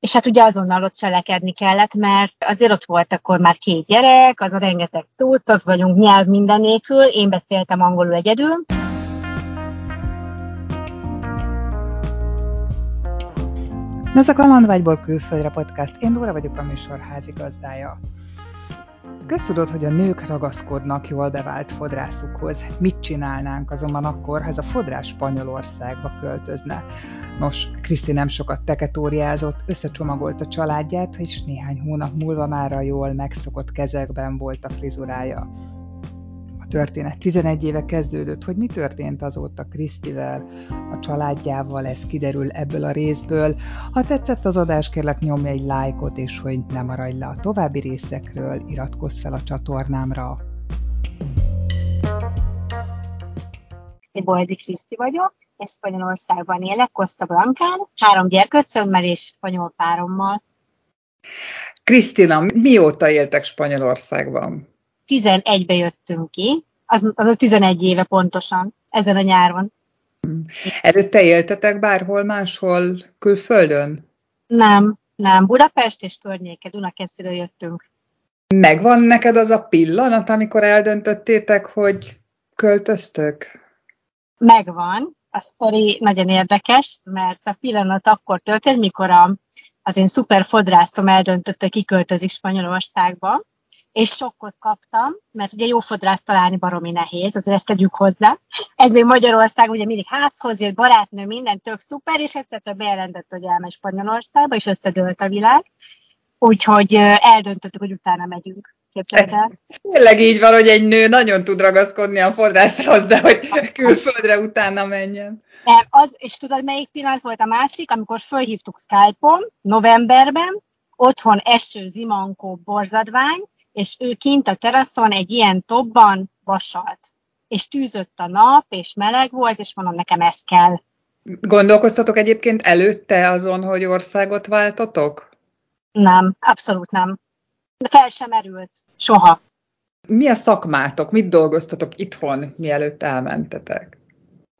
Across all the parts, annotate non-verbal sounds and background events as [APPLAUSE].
és hát ugye azonnal ott cselekedni kellett, mert azért ott volt akkor már két gyerek, az a rengeteg tudsz, ott vagyunk nyelv minden én beszéltem angolul egyedül. Ez a Kalandvágyból külföldre podcast. Én Dóra vagyok a műsor házigazdája. Köztudod, hogy a nők ragaszkodnak jól bevált fodrászukhoz. Mit csinálnánk azonban akkor, ha ez a fodrás Spanyolországba költözne? Nos, Kriszti nem sokat teketóriázott, összecsomagolt a családját, és néhány hónap múlva már a jól megszokott kezekben volt a frizurája. A történet 11 éve kezdődött, hogy mi történt azóta Krisztivel, a családjával, ez kiderül ebből a részből. Ha tetszett az adás, kérlek nyomj egy lájkot, és hogy ne maradj le a további részekről, iratkozz fel a csatornámra. Boldi Kriszti vagyok, és Spanyolországban élek, Costa Blancán, három gyerkőcömmel és spanyol párommal. Krisztina, mióta éltek Spanyolországban? 11-be jöttünk ki, az, az a 11 éve pontosan, ezen a nyáron. Előtte éltetek bárhol máshol külföldön? Nem, nem. Budapest és környéke, Dunakesziről jöttünk. Megvan neked az a pillanat, amikor eldöntöttétek, hogy költöztök? Megvan. A sztori nagyon érdekes, mert a pillanat akkor történt, mikor a, az én szuper fodrászom eldöntött, hogy kiköltözik Spanyolországba, és sokkot kaptam, mert ugye jó fodrász találni baromi nehéz, azért ezt tegyük hozzá. Ezért Magyarország ugye mindig házhoz jött, barátnő, minden tök szuper, és egyszer csak bejelentett, hogy elmegy Spanyolországba, és összedőlt a világ. Úgyhogy eldöntöttük, hogy utána megyünk. Tényleg így van, hogy egy nő nagyon tud ragaszkodni a fodrászhoz, de hogy külföldre utána menjen. Nem, az, és tudod, melyik pillanat volt a másik, amikor fölhívtuk Skype-on novemberben, otthon eső, zimankó, borzadvány, és ő kint a teraszon egy ilyen tobban vasalt. És tűzött a nap, és meleg volt, és mondom, nekem ez kell. Gondolkoztatok egyébként előtte azon, hogy országot váltotok? Nem, abszolút nem. Fel sem erült. Soha. Mi a szakmátok? Mit dolgoztatok itthon, mielőtt elmentetek?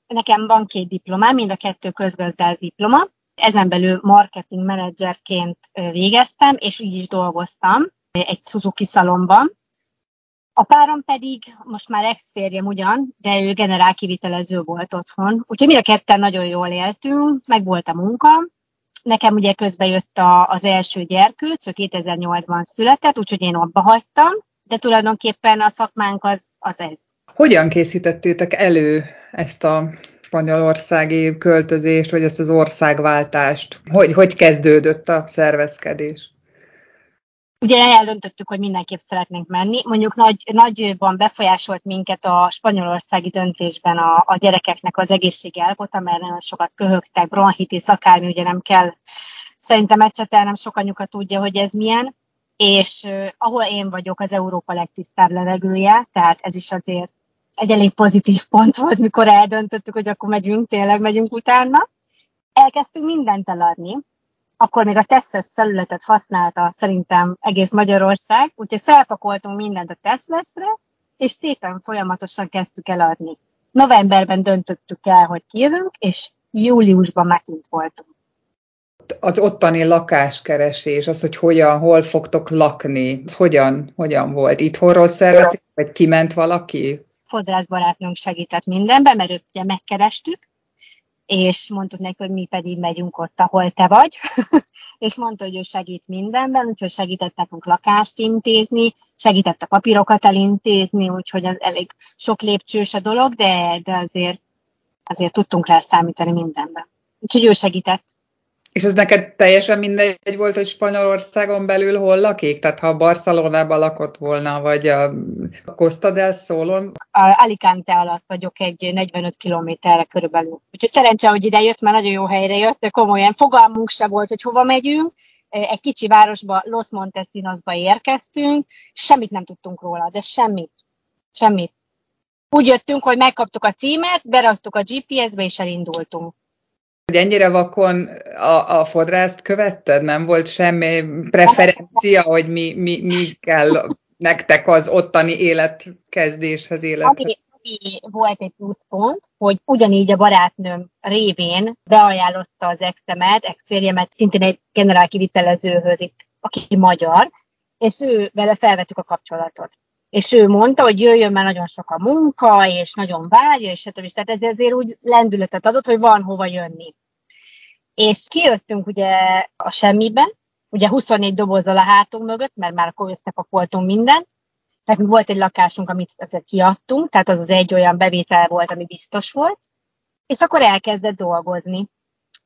Nekem van két diplomám, mind a kettő közgazdász diploma. Ezen belül marketing menedzserként végeztem, és így is dolgoztam egy Suzuki szalomban. A párom pedig most már ex-férjem ugyan, de ő generál kivitelező volt otthon. Úgyhogy mi a ketten nagyon jól éltünk, meg volt a munka. Nekem ugye közben jött a, az első gyerkőc, ő 2008-ban született, úgyhogy én abba hagytam, de tulajdonképpen a szakmánk az, az ez. Hogyan készítettétek elő ezt a spanyolországi költözést, vagy ezt az országváltást? Hogy, hogy kezdődött a szervezkedés? Ugye eldöntöttük, hogy mindenképp szeretnénk menni. Mondjuk nagy, nagyban befolyásolt minket a spanyolországi döntésben a, a gyerekeknek az egészségi állapota, mert nagyon sokat köhögtek, bronhitis, akármi, ugye nem kell szerintem ecsetelnem, sok anyuka tudja, hogy ez milyen. És uh, ahol én vagyok, az Európa legtisztább levegője, tehát ez is azért egy elég pozitív pont volt, mikor eldöntöttük, hogy akkor megyünk, tényleg megyünk utána. Elkezdtünk mindent eladni, akkor még a Tesla felületet használta szerintem egész Magyarország, úgyhogy felpakoltunk mindent a Tesla-re, és szépen folyamatosan kezdtük el adni. Novemberben döntöttük el, hogy kijövünk, és júliusban megint voltunk. Az ottani lakáskeresés, az, hogy hogyan, hol fogtok lakni, az hogyan, hogyan volt? Itthonról szervezik, vagy kiment valaki? Fodrászbarátnőnk segített mindenben, mert őt ugye megkerestük, és mondtuk neki, hogy mi pedig megyünk ott, ahol te vagy, [LAUGHS] és mondta, hogy ő segít mindenben, úgyhogy segített nekünk lakást intézni, segített a papírokat elintézni, úgyhogy az elég sok lépcsős a dolog, de, de azért, azért tudtunk rá számítani mindenben. Úgyhogy ő segített. És ez neked teljesen mindegy volt, hogy Spanyolországon belül hol lakik? Tehát ha Barcelonában lakott volna, vagy a Costa del Solon? A Alicante alatt vagyok egy 45 kilométerre körülbelül. Úgyhogy szerencse, hogy ide jött, mert nagyon jó helyre jött, de komolyan fogalmunk se volt, hogy hova megyünk. Egy kicsi városba, Los Montesinosba érkeztünk, semmit nem tudtunk róla, de semmit. Semmit. Úgy jöttünk, hogy megkaptuk a címet, beraktuk a GPS-be, és elindultunk. Hogy ennyire vakon a, a fodrászt követted? Nem volt semmi preferencia, hogy mi, mi, mi kell nektek az ottani életkezdéshez, élet? Ami, neki volt egy plusz pont, hogy ugyanígy a barátnőm révén beajánlotta az exemet, exférjemet szintén egy generál kivitelezőhöz, itt, aki magyar, és ő vele felvettük a kapcsolatot. És ő mondta, hogy jöjjön, mert nagyon sok a munka, és nagyon várja, és stb. Tehát ez ezért úgy lendületet adott, hogy van hova jönni. És kijöttünk ugye a semmiben, ugye 24 dobozzal a hátunk mögött, mert már akkor összepakoltunk mindent, Nekünk volt egy lakásunk, amit ezzel kiadtunk, tehát az az egy olyan bevétel volt, ami biztos volt, és akkor elkezdett dolgozni.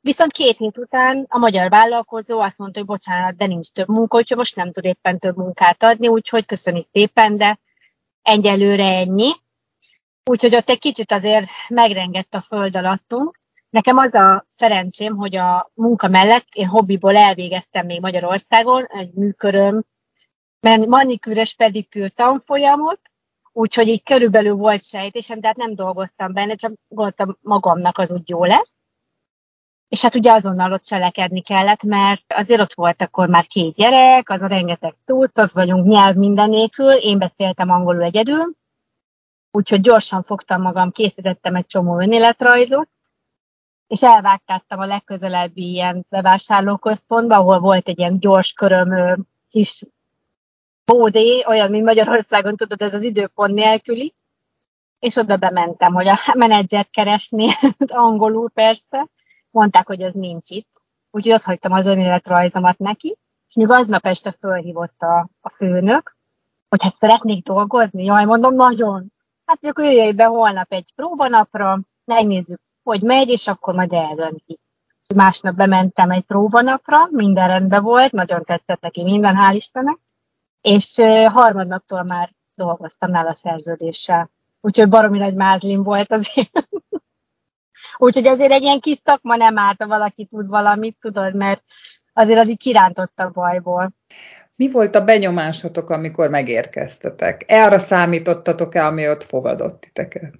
Viszont két hét után a magyar vállalkozó azt mondta, hogy bocsánat, de nincs több munka, úgyhogy most nem tud éppen több munkát adni, úgyhogy köszöni szépen, de egyelőre ennyi. Úgyhogy ott egy kicsit azért megrengett a föld alattunk. Nekem az a szerencsém, hogy a munka mellett én hobbiból elvégeztem még Magyarországon egy műköröm, manikűres pedikűr tanfolyamot, úgyhogy így körülbelül volt sejtésem, de hát nem dolgoztam benne, csak gondoltam magamnak az úgy jó lesz. És hát ugye azonnal ott cselekedni kellett, mert azért ott volt akkor már két gyerek, az a rengeteg tudsz, ott vagyunk nyelv mindenélkül, én beszéltem angolul egyedül, úgyhogy gyorsan fogtam magam, készítettem egy csomó önéletrajzot, és elvágtáztam a legközelebbi ilyen bevásárlóközpontba, ahol volt egy ilyen gyors köröm kis bódé, olyan, mint Magyarországon, tudod, ez az időpont nélküli, és oda bementem, hogy a menedzsert keresni, [LAUGHS] angolul persze, mondták, hogy az nincs itt, úgyhogy ott hagytam az önéletrajzomat neki, és még aznap este fölhívott a, a főnök, hogy hát szeretnék dolgozni, jaj, mondom, nagyon. Hát akkor jöjjön be holnap egy próbanapra, megnézzük, hogy megy, és akkor majd eldönti. Másnap bementem egy próbanapra, minden rendben volt, nagyon tetszett neki minden, hál' Istennek, és harmadnaptól már dolgoztam nála a szerződéssel. Úgyhogy baromi nagy mázlim volt azért. Úgyhogy azért egy ilyen kis szakma nem árt, ha valaki tud valamit, tudod, mert azért az így kirántott a bajból. Mi volt a benyomásotok, amikor megérkeztetek? Erre számítottatok-e, ami ott fogadott titeket?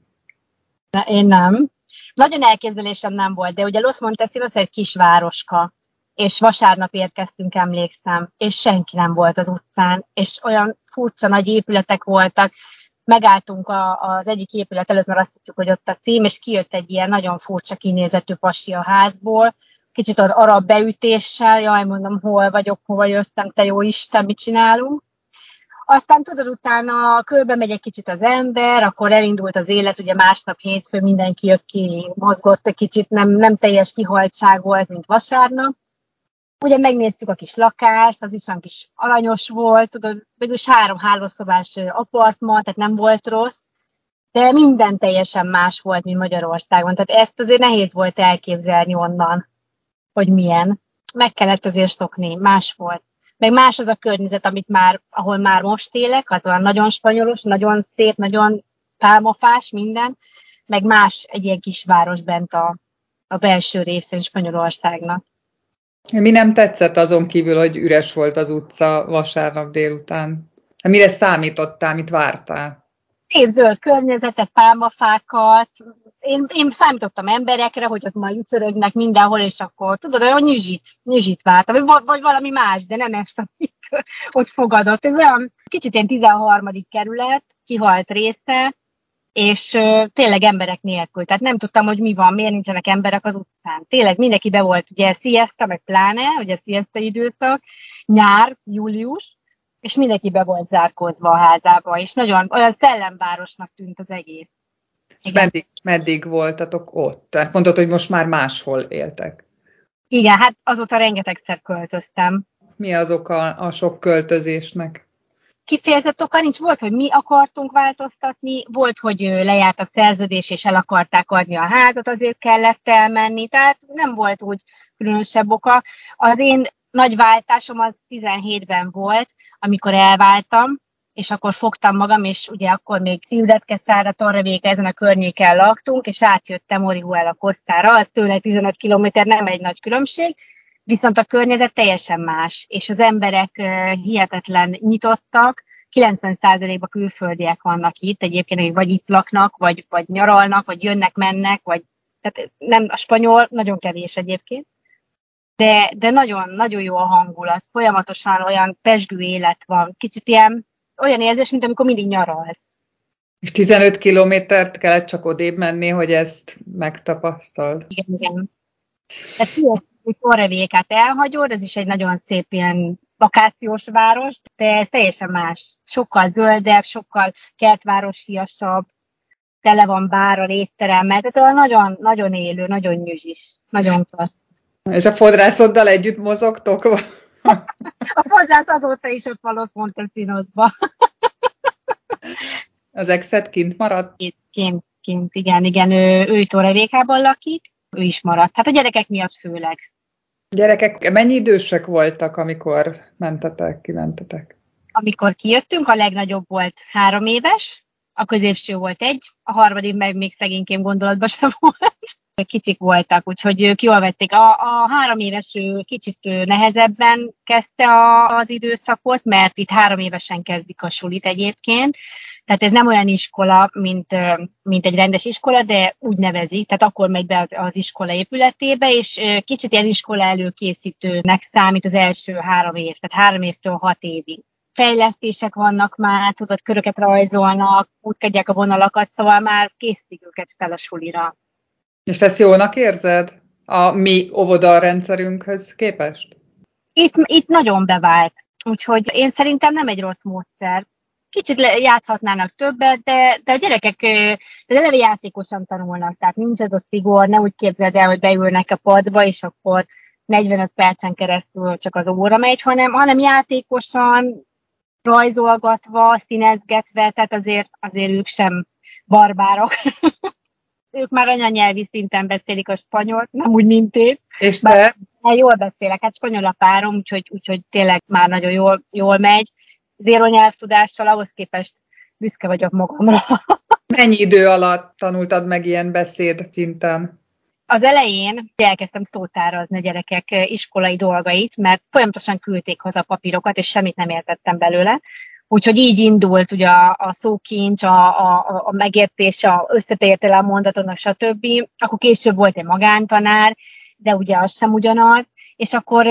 Na, én nem. Nagyon elképzelésem nem volt, de ugye Los Montesinos egy kisvároska, és vasárnap érkeztünk, emlékszem, és senki nem volt az utcán, és olyan furcsa nagy épületek voltak, megálltunk a, az egyik épület előtt, mert azt tudtuk, hogy ott a cím, és kijött egy ilyen nagyon furcsa kinézetű pasi a házból, kicsit az arab beütéssel, jaj, mondom, hol vagyok, hova jöttem, te jó Isten, mit csinálunk. Aztán tudod, utána körbe megy egy kicsit az ember, akkor elindult az élet, ugye másnap hétfő mindenki jött ki, mozgott egy kicsit, nem, nem teljes kihaltság volt, mint vasárnap. Ugye megnéztük a kis lakást, az is olyan kis aranyos volt, tudod, mégis három hálószobás apartman, tehát nem volt rossz, de minden teljesen más volt, mint Magyarországon. Tehát ezt azért nehéz volt elképzelni onnan, hogy milyen. Meg kellett azért szokni, más volt. Meg más az a környezet, amit már, ahol már most élek, az olyan nagyon spanyolos, nagyon szép, nagyon pálmafás, minden, meg más egy ilyen kisváros bent a, a belső részén Spanyolországnak. Mi nem tetszett azon kívül, hogy üres volt az utca vasárnap délután? Hát mire számítottál, mit vártál? Szép zöld környezetet, pálmafákat. Én, én számítottam emberekre, hogy ott majd ücsörögnek mindenhol, és akkor tudod, olyan nyüzsit, nyüzsit vártam, vagy, vagy valami más, de nem ezt, amik [LAUGHS] ott fogadott. Ez olyan kicsit ilyen 13. kerület, kihalt része, és tényleg emberek nélkül. Tehát nem tudtam, hogy mi van, miért nincsenek emberek az utcán. Tényleg mindenki be volt, ugye siesta, meg pláne, ugye siesta időszak, nyár, július, és mindenki be volt zárkózva a házába, és nagyon olyan szellemvárosnak tűnt az egész. És meddig, meddig voltatok ott? Tehát mondtad, hogy most már máshol éltek. Igen, hát azóta rengetegszer költöztem. Mi az oka a sok költözésnek? Kifejezett oka nincs. Volt, hogy mi akartunk változtatni, volt, hogy lejárt a szerződés, és el akarták adni a házat, azért kellett elmenni, tehát nem volt úgy különösebb oka. Az én nagy váltásom az 17-ben volt, amikor elváltam, és akkor fogtam magam, és ugye akkor még Ciudat Quesada, Torrevéka ezen a környéken laktunk, és átjöttem Orihuela Cosztára, az tőle 15 km, nem egy nagy különbség, viszont a környezet teljesen más, és az emberek hihetetlen nyitottak, 90%-ban külföldiek vannak itt, egyébként vagy itt laknak, vagy, vagy nyaralnak, vagy jönnek, mennek, vagy tehát nem a spanyol, nagyon kevés egyébként, de, de nagyon, nagyon jó a hangulat, folyamatosan olyan pesgő élet van, kicsit ilyen olyan érzés, mint amikor mindig nyaralsz. És 15 kilométert kellett csak odébb menni, hogy ezt megtapasztald? Igen, igen. Ez hogy Torrevékát elhagyod, ez is egy nagyon szép ilyen vakációs város, de ez teljesen más. Sokkal zöldebb, sokkal kertvárosiasabb, tele van bárral, étteremmel, tehát olyan nagyon, nagyon élő, nagyon nyüzs nagyon klassz. És a fodrászoddal együtt mozogtok? [LAUGHS] a fodrász azóta is ott van Los Montesinosba. Az exet kint maradt? Kint, kint, igen, igen, ő, ő Torrevékában lakik, ő is maradt. Hát a gyerekek miatt főleg. Gyerekek mennyi idősek voltak, amikor mentetek, kimentetek? Amikor kijöttünk, a legnagyobb volt három éves, a középső volt egy, a harmadik meg még szegényként gondolatban sem volt. Kicsik voltak, ők jól vették. A, a három éves ő kicsit nehezebben kezdte a, az időszakot, mert itt három évesen kezdik a sulit egyébként, tehát ez nem olyan iskola, mint, mint egy rendes iskola, de úgy nevezik, tehát akkor megy be az, az iskola épületébe, és kicsit ilyen iskola előkészítőnek számít az első három év, tehát három évtől hat évig fejlesztések vannak már, tudod, köröket rajzolnak, húzkedják a vonalakat, szóval már készítik őket fel a sulira. És ezt jónak érzed a mi óvoda rendszerünkhöz képest? Itt, itt nagyon bevált, úgyhogy én szerintem nem egy rossz módszer. Kicsit játszhatnának többet, de, de a gyerekek de eleve játékosan tanulnak, tehát nincs ez a szigor, ne úgy képzeld el, hogy beülnek a padba, és akkor 45 percen keresztül csak az óra megy, hanem, hanem játékosan, rajzolgatva, színezgetve, tehát azért, azért ők sem barbárok. [LAUGHS] ők már anyanyelvi szinten beszélik a spanyolt, nem úgy, mint én. És te? Bár, jól beszélek, hát spanyol a párom, úgyhogy, úgyhogy tényleg már nagyon jól, jól megy. Zéro nyelvtudással ahhoz képest büszke vagyok magamra. [LAUGHS] Mennyi idő alatt tanultad meg ilyen beszéd szinten? Az elején elkezdtem szótárazni a gyerekek iskolai dolgait, mert folyamatosan küldték haza papírokat, és semmit nem értettem belőle. Úgyhogy így indult ugye a, a szókincs, a, a, a megértés, a összetétel a mondaton, stb. Akkor később volt egy magántanár, de ugye az sem ugyanaz. És akkor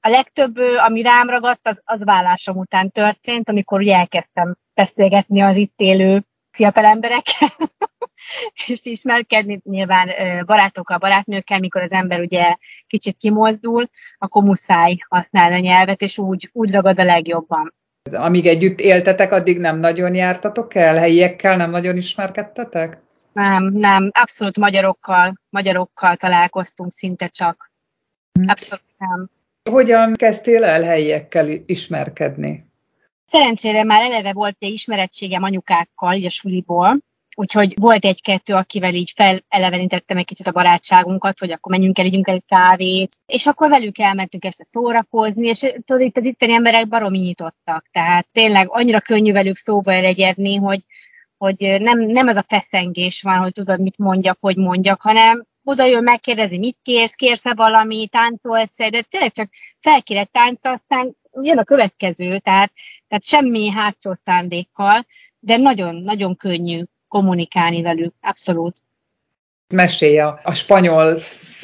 a legtöbb, ami rám ragadt, az, az vállásom után történt, amikor ugye elkezdtem beszélgetni az itt élő fiatal emberekkel, [LAUGHS] és ismerkedni nyilván barátokkal, barátnőkkel, mikor az ember ugye kicsit kimozdul, akkor muszáj használni a nyelvet, és úgy, úgy ragad a legjobban. Amíg együtt éltetek, addig nem nagyon jártatok el? Helyiekkel nem nagyon ismerkedtetek? Nem, nem, abszolút magyarokkal, magyarokkal találkoztunk szinte csak. Hm. Abszolút nem. Hogyan kezdtél el helyiekkel ismerkedni? Szerencsére már eleve volt egy ismerettségem anyukákkal, így a suliból, Úgyhogy volt egy-kettő, akivel így felelevenítettem egy kicsit a barátságunkat, hogy akkor menjünk el, ígyünk el egy kávét, és akkor velük elmentünk este szórakozni, és tudod, itt az itteni emberek baromi nyitottak, tehát tényleg annyira könnyű velük szóba elegyedni, hogy, hogy nem, nem ez a feszengés van, hogy tudod, mit mondjak, hogy mondjak, hanem oda jön megkérdezi, mit kérsz, kérsz-e valami, táncolsz-e, de tényleg csak felkérek tánc, aztán jön a következő, tehát, tehát semmi hátsó szándékkal, de nagyon-nagyon könnyű kommunikálni velük, abszolút. Mesélj a, a spanyol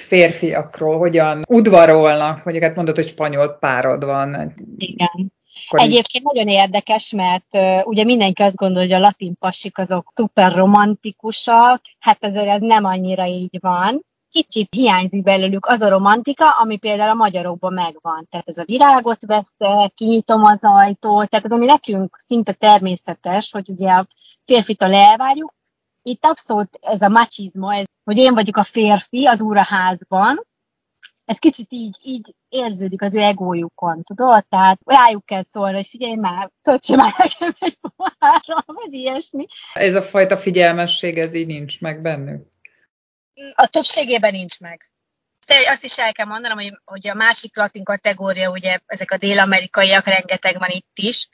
férfiakról, hogyan udvarolnak, mondjuk hát mondod, hogy spanyol párod van. Igen. Akkor Egyébként így... nagyon érdekes, mert uh, ugye mindenki azt gondolja, hogy a latin pasik azok szuper romantikusak, hát azért ez nem annyira így van. Kicsit hiányzik belőlük az a romantika, ami például a magyarokban megvan. Tehát ez a virágot veszek, kinyitom az ajtót, tehát ez ami nekünk szinte természetes, hogy ugye a férfitől elvárjuk. Itt abszolút ez a macizma, ez, hogy én vagyok a férfi az úraházban, ez kicsit így, így érződik az ő egójukon, tudod? Tehát rájuk kell szólni, hogy figyelj már, töltse már nekem egy pohára, vagy ilyesmi. Ez a fajta figyelmesség, ez így nincs meg bennük? A többségében nincs meg. Azt is el kell mondanom, hogy, hogy a másik latin kategória, ugye ezek a dél-amerikaiak, rengeteg van itt is,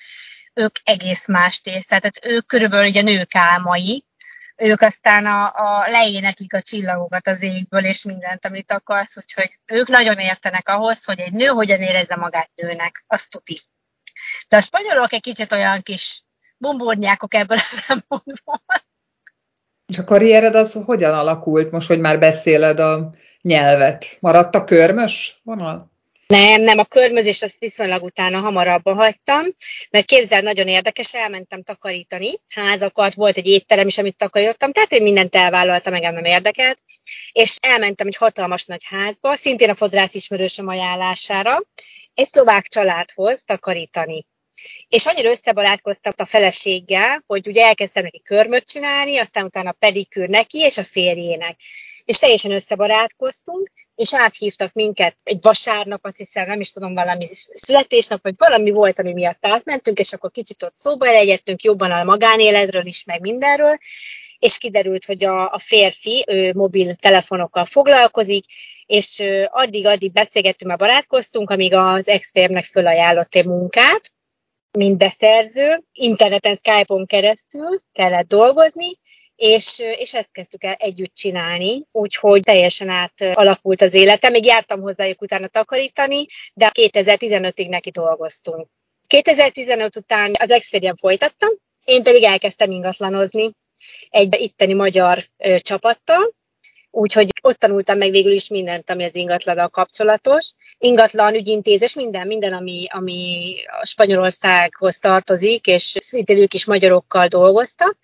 ők egész más tész, tehát ők körülbelül ugye nők álmai, ők aztán a, a leéneklik a csillagokat az égből, és mindent, amit akarsz, úgyhogy ők nagyon értenek ahhoz, hogy egy nő hogyan érezze magát nőnek, azt tuti. De a spanyolok egy kicsit olyan kis bumburnyákok ebből a szempontból. És a karriered az hogyan alakult most, hogy már beszéled a nyelvet? Maradt a körmös vonal? Nem, nem, a körmözés azt viszonylag utána hamarabb hagytam, mert képzel, nagyon érdekes, elmentem takarítani házakat, volt egy étterem is, amit takarítottam, tehát én mindent elvállaltam, meg nem érdekelt, és elmentem egy hatalmas nagy házba, szintén a fodrász ismerősöm ajánlására, egy szlovák családhoz takarítani. És annyira összebarátkoztam a feleséggel, hogy ugye elkezdtem neki körmöt csinálni, aztán utána pedikűr neki és a férjének. És teljesen összebarátkoztunk, és áthívtak minket egy vasárnap, azt hiszem, nem is tudom, valami születésnap, vagy valami volt, ami miatt átmentünk, és akkor kicsit ott szóba elegyedtünk jobban a magánéletről is, meg mindenről, és kiderült, hogy a, a férfi ő mobil telefonokkal foglalkozik, és addig-addig beszélgettünk, már barátkoztunk, amíg az ex-férmnek fölajánlott egy munkát, mint beszerző, interneten, Skype-on keresztül kellett dolgozni, és, és ezt kezdtük el együtt csinálni, úgyhogy teljesen átalakult az életem. Még jártam hozzájuk utána takarítani, de 2015-ig neki dolgoztunk. 2015 után az Expedien folytattam, én pedig elkezdtem ingatlanozni egy itteni magyar ö, csapattal, úgyhogy ott tanultam meg végül is mindent, ami az ingatlannal kapcsolatos. Ingatlan, ügyintézés, minden, minden, ami, ami a Spanyolországhoz tartozik, és szintén ők is magyarokkal dolgoztak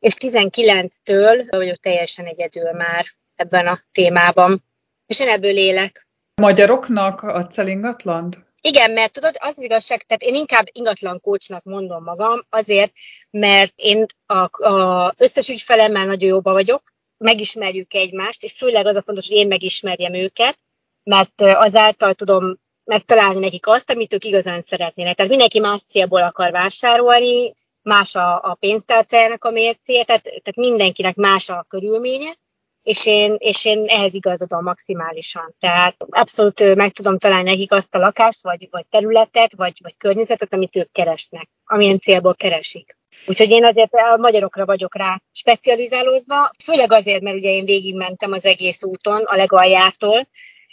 és 19-től vagyok teljesen egyedül már ebben a témában. És én ebből élek. Magyaroknak adsz el ingatlant? Igen, mert tudod, az, az igazság, tehát én inkább ingatlan kócsnak mondom magam, azért, mert én a, a összes ügyfelemmel nagyon jóba vagyok, megismerjük egymást, és főleg az a fontos, hogy én megismerjem őket, mert azáltal tudom megtalálni nekik azt, amit ők igazán szeretnének. Tehát mindenki más célból akar vásárolni, más a, a pénztárcájának a mércéje, tehát, tehát mindenkinek más a körülménye, és én, és én ehhez igazodom maximálisan. Tehát abszolút meg tudom találni nekik azt a lakást, vagy, vagy területet, vagy, vagy környezetet, amit ők keresnek, amilyen célból keresik. Úgyhogy én azért a magyarokra vagyok rá specializálódva, főleg azért, mert ugye én végigmentem az egész úton, a legaljától,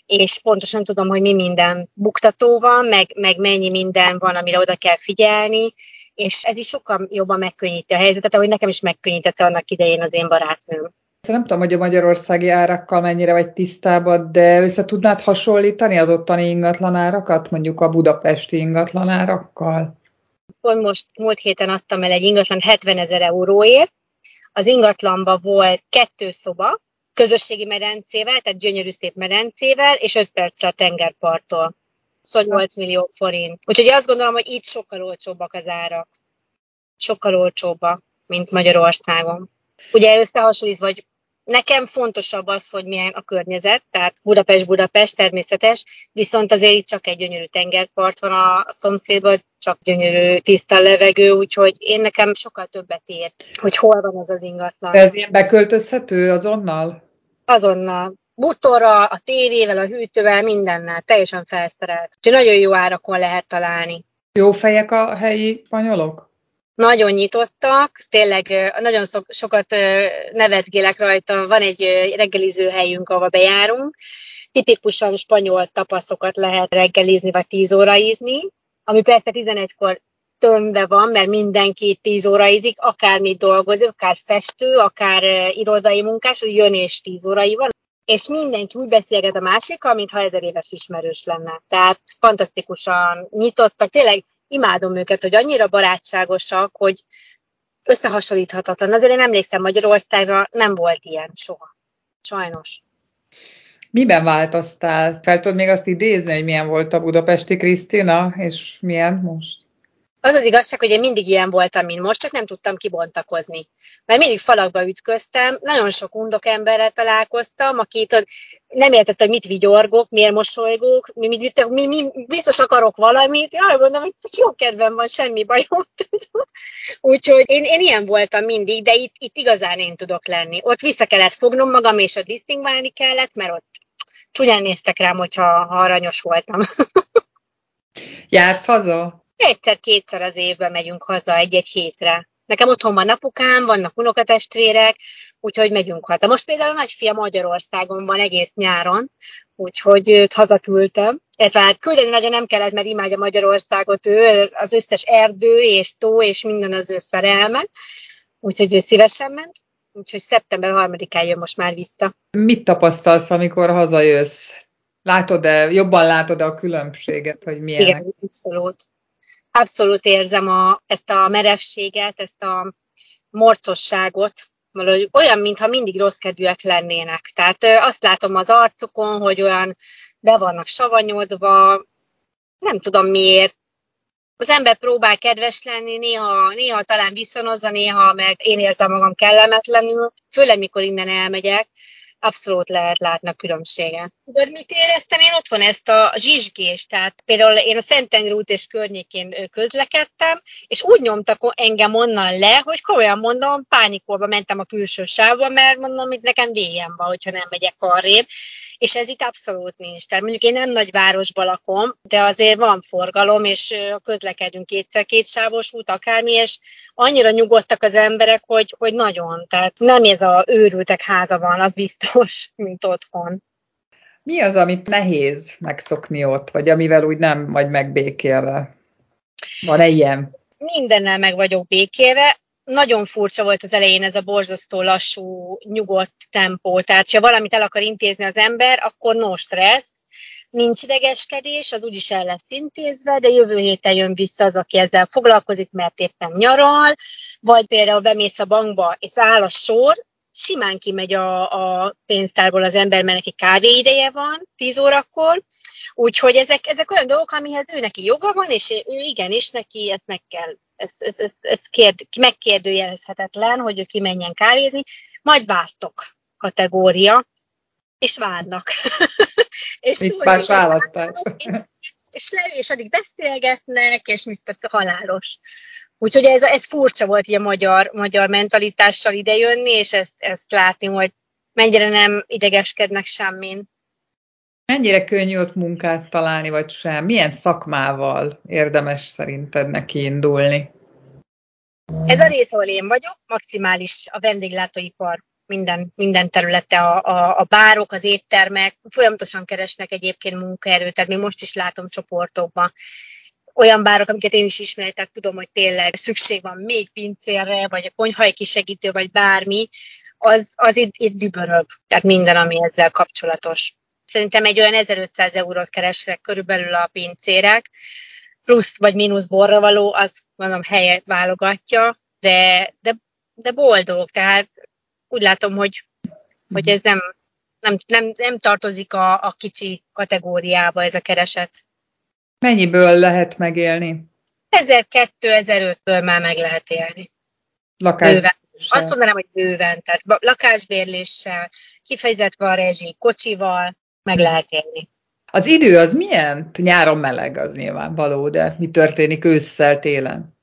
és pontosan tudom, hogy mi minden buktató van, meg, meg mennyi minden van, amire oda kell figyelni, és ez is sokkal jobban megkönnyíti a helyzetet, ahogy nekem is megkönnyítette annak idején az én barátnőm. Nem tudom, hogy a magyarországi árakkal mennyire vagy tisztában, de össze tudnád hasonlítani az ottani ingatlan árakat, mondjuk a budapesti ingatlan árakkal? Pont most múlt héten adtam el egy ingatlan 70 ezer euróért. Az ingatlanban volt kettő szoba, közösségi medencével, tehát gyönyörű szép medencével, és 5 perc a tengerparttól. Szóval 8 millió forint. Úgyhogy azt gondolom, hogy itt sokkal olcsóbbak az árak. Sokkal olcsóbbak, mint Magyarországon. Ugye összehasonlítva, hogy nekem fontosabb az, hogy milyen a környezet, tehát Budapest-Budapest természetes, viszont azért itt csak egy gyönyörű tengerpart van a szomszédban, csak gyönyörű tiszta levegő, úgyhogy én nekem sokkal többet ér, hogy hol van az az ingatlan. De ez ilyen beköltözhető azonnal? Azonnal bútorra, a tévével, a hűtővel, mindennel, teljesen felszerelt. Úgyhogy nagyon jó árakon lehet találni. Jó fejek a helyi spanyolok? Nagyon nyitottak, tényleg nagyon sokat nevetgélek rajta. Van egy reggeliző helyünk, ahova bejárunk. Tipikusan spanyol tapaszokat lehet reggelizni, vagy 10 ízni, ami persze 11-kor tömve van, mert mindenki 10 óra ízik, akármit dolgozik, akár festő, akár irodai munkás, jön és 10 órai van és mindenki úgy beszélget a másikkal, mintha ezer éves ismerős lenne. Tehát fantasztikusan nyitottak, tényleg imádom őket, hogy annyira barátságosak, hogy összehasonlíthatatlan. Azért én emlékszem, Magyarországra nem volt ilyen soha. Sajnos. Miben változtál? Fel tudod még azt idézni, hogy milyen volt a budapesti Krisztina, és milyen most? Az az igazság, hogy én mindig ilyen voltam, mint most, csak nem tudtam kibontakozni. Mert mindig falakba ütköztem, nagyon sok undok emberrel találkoztam, akit nem értette, hogy mit vigyorgok, miért mosolygok, mi, mi, mi, mi, biztos akarok valamit. Jaj, mondom, hogy jó kedvem van, semmi bajom. [LAUGHS] Úgyhogy én, én ilyen voltam mindig, de itt, itt igazán én tudok lenni. Ott vissza kellett fognom magam, és ott disztingválni kellett, mert ott csúnyán néztek rám, hogyha ha aranyos voltam. [LAUGHS] Jársz haza? Egyszer-kétszer az évben megyünk haza egy-egy hétre. Nekem otthon van apukám, vannak unokatestvérek, úgyhogy megyünk haza. Most például a nagyfia Magyarországon van egész nyáron, úgyhogy őt hazaküldtem. hát küldeni nagyon nem kellett, mert imádja Magyarországot ő, az összes erdő és tó és minden az ő szerelme, úgyhogy ő szívesen ment. Úgyhogy szeptember 3-án jön most már vissza. Mit tapasztalsz, amikor hazajössz? Látod-e, jobban látod-e a különbséget, hogy milyenek? Igen, abszolút. Abszolút érzem a, ezt a merevséget, ezt a morcosságot, valahogy olyan, mintha mindig rossz kedvűek lennének. Tehát azt látom az arcukon, hogy olyan be vannak savanyodva, nem tudom miért. Az ember próbál kedves lenni, néha, néha talán viszonozza, néha meg én érzem magam kellemetlenül, főleg mikor innen elmegyek, abszolút lehet látni a különbséget. Tudod, mit éreztem? Én otthon ezt a zsizsgést, tehát például én a Szentendrű út és környékén közlekedtem, és úgy nyomtak engem onnan le, hogy komolyan mondom, pánikolva mentem a külső sávba, mert mondom, hogy nekem végem van, hogyha nem megyek arrébb és ez itt abszolút nincs. Tehát mondjuk én nem nagy városban lakom, de azért van forgalom, és közlekedünk kétszer kétsávos út, akármi, és annyira nyugodtak az emberek, hogy, hogy nagyon. Tehát nem ez a őrültek háza van, az biztos, [LAUGHS] mint otthon. Mi az, amit nehéz megszokni ott, vagy amivel úgy nem vagy megbékélve? Van-e ilyen? Mindennel meg vagyok békélve nagyon furcsa volt az elején ez a borzasztó lassú, nyugodt tempó. Tehát, ha valamit el akar intézni az ember, akkor no stressz, nincs idegeskedés, az úgyis el lesz intézve, de jövő héten jön vissza az, aki ezzel foglalkozik, mert éppen nyaral, vagy például bemész a bankba, és áll a sor, simán kimegy a, a pénztárból az ember, mert neki kávé ideje van 10 órakor, úgyhogy ezek, ezek olyan dolgok, amihez ő neki joga van, és ő igenis neki ezt meg kell ez, ez, ez, ez kérd, megkérdőjelezhetetlen, hogy ő kimenjen kávézni, majd vártok kategória, és várnak. [LAUGHS] és Itt más választás. És, és, leül, és addig beszélgetnek, és mit tett halálos. Úgyhogy ez, ez furcsa volt így a magyar, magyar mentalitással idejönni, és ezt, ezt látni, hogy mennyire nem idegeskednek semmin. Mennyire könnyű ott munkát találni, vagy sem? Milyen szakmával érdemes szerinted neki indulni? Ez a rész, ahol én vagyok, maximális a vendéglátóipar minden, minden területe, a, a, a bárok, az éttermek, folyamatosan keresnek egyébként munkaerőt, tehát még most is látom csoportokban olyan bárok, amiket én is ismerek, tehát tudom, hogy tényleg szükség van még pincérre, vagy a konyhai kisegítő, vagy bármi, az, az itt, itt dübörög, tehát minden, ami ezzel kapcsolatos. Szerintem egy olyan 1500 eurót keresnek körülbelül a pincérek, plusz vagy mínusz borra való, az mondom helyet válogatja, de, de, de boldog, tehát úgy látom, hogy, hogy ez nem, nem, nem, nem tartozik a, a kicsi kategóriába ez a kereset. Mennyiből lehet megélni? 1000-2005-ből már meg lehet élni. Lakás. Azt mondanám, hogy bőven, tehát lakásbérléssel, kifejezetve a rezsi, kocsival, meg lehet élni. Az idő az milyen? Nyáron meleg az nyilvánvaló, de mi történik ősszel, télen?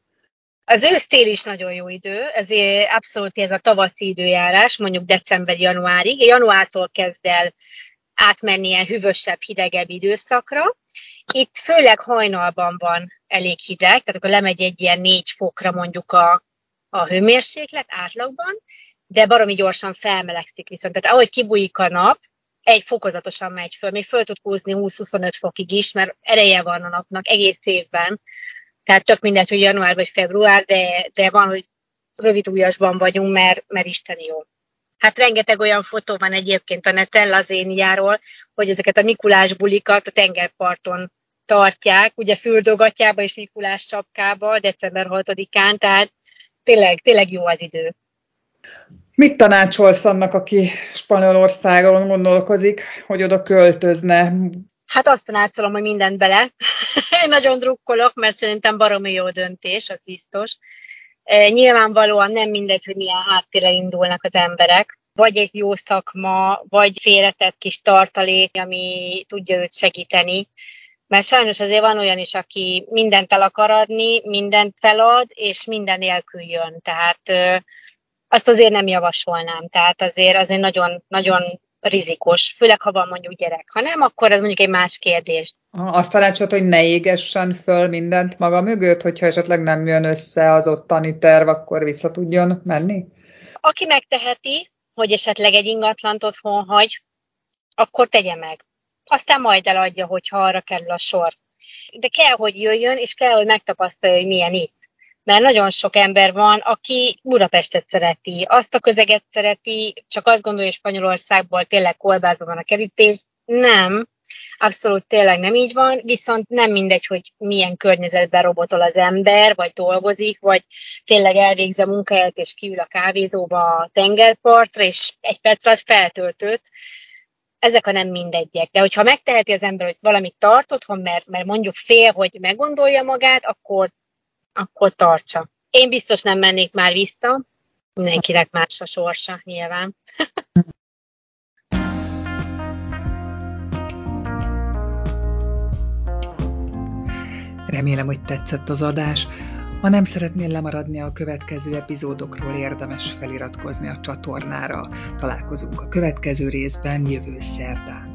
Az ősztél is nagyon jó idő, ezért abszolút ez a tavaszi időjárás, mondjuk december-januárig. Januártól kezd el átmenni ilyen hűvösebb, hidegebb időszakra. Itt főleg hajnalban van elég hideg, tehát akkor lemegy egy ilyen négy fokra mondjuk a, a hőmérséklet átlagban, de baromi gyorsan felmelegszik viszont. Tehát ahogy kibújik a nap, egy fokozatosan megy föl, még föl tud húzni 20-25 fokig is, mert ereje van a napnak egész évben. Tehát csak mindegy, hogy január vagy február, de, de van, hogy rövid ujjasban vagyunk, mert, mert Isten jó. Hát rengeteg olyan fotó van egyébként a neten lazéniáról, hogy ezeket a Mikulás bulikat a tengerparton tartják, ugye fürdogatjába és Mikulás sapkába december 6-án, tehát tényleg, tényleg jó az idő. Mit tanácsolsz annak, aki Spanyolországon gondolkozik, hogy oda költözne? Hát azt tanácsolom, hogy mindent bele. [LAUGHS] Én nagyon drukkolok, mert szerintem baromi jó döntés, az biztos. E, nyilvánvalóan nem mindegy, hogy milyen háttérre indulnak az emberek. Vagy egy jó szakma, vagy félretett kis tartalék, ami tudja őt segíteni. Mert sajnos azért van olyan is, aki mindent el akar adni, mindent felad, és minden nélkül jön. Tehát azt azért nem javasolnám. Tehát azért azért nagyon, nagyon rizikos, főleg ha van mondjuk gyerek. Ha nem, akkor ez mondjuk egy más kérdés. Azt tanácsot, hogy ne égessen föl mindent maga mögött, hogyha esetleg nem jön össze az ottani terv, akkor vissza tudjon menni? Aki megteheti, hogy esetleg egy ingatlant otthon hagy, akkor tegye meg. Aztán majd eladja, hogyha arra kerül a sor. De kell, hogy jöjjön, és kell, hogy megtapasztalja, hogy milyen itt mert nagyon sok ember van, aki Budapestet szereti, azt a közeget szereti, csak azt gondolja, hogy Spanyolországból tényleg kolbászban van a kerítés. Nem, Abszolút tényleg nem így van, viszont nem mindegy, hogy milyen környezetben robotol az ember, vagy dolgozik, vagy tényleg elvégzi a munkáját, és kiül a kávézóba a tengerpartra, és egy perc alatt feltöltött. Ezek a nem mindegyek. De hogyha megteheti az ember, hogy valamit tart otthon, mert, mert mondjuk fél, hogy meggondolja magát, akkor, akkor tartsa. Én biztos nem mennék már vissza, mindenkinek más a sorsa, nyilván. Remélem, hogy tetszett az adás. Ha nem szeretnél lemaradni a következő epizódokról, érdemes feliratkozni a csatornára. Találkozunk a következő részben jövő szerdán.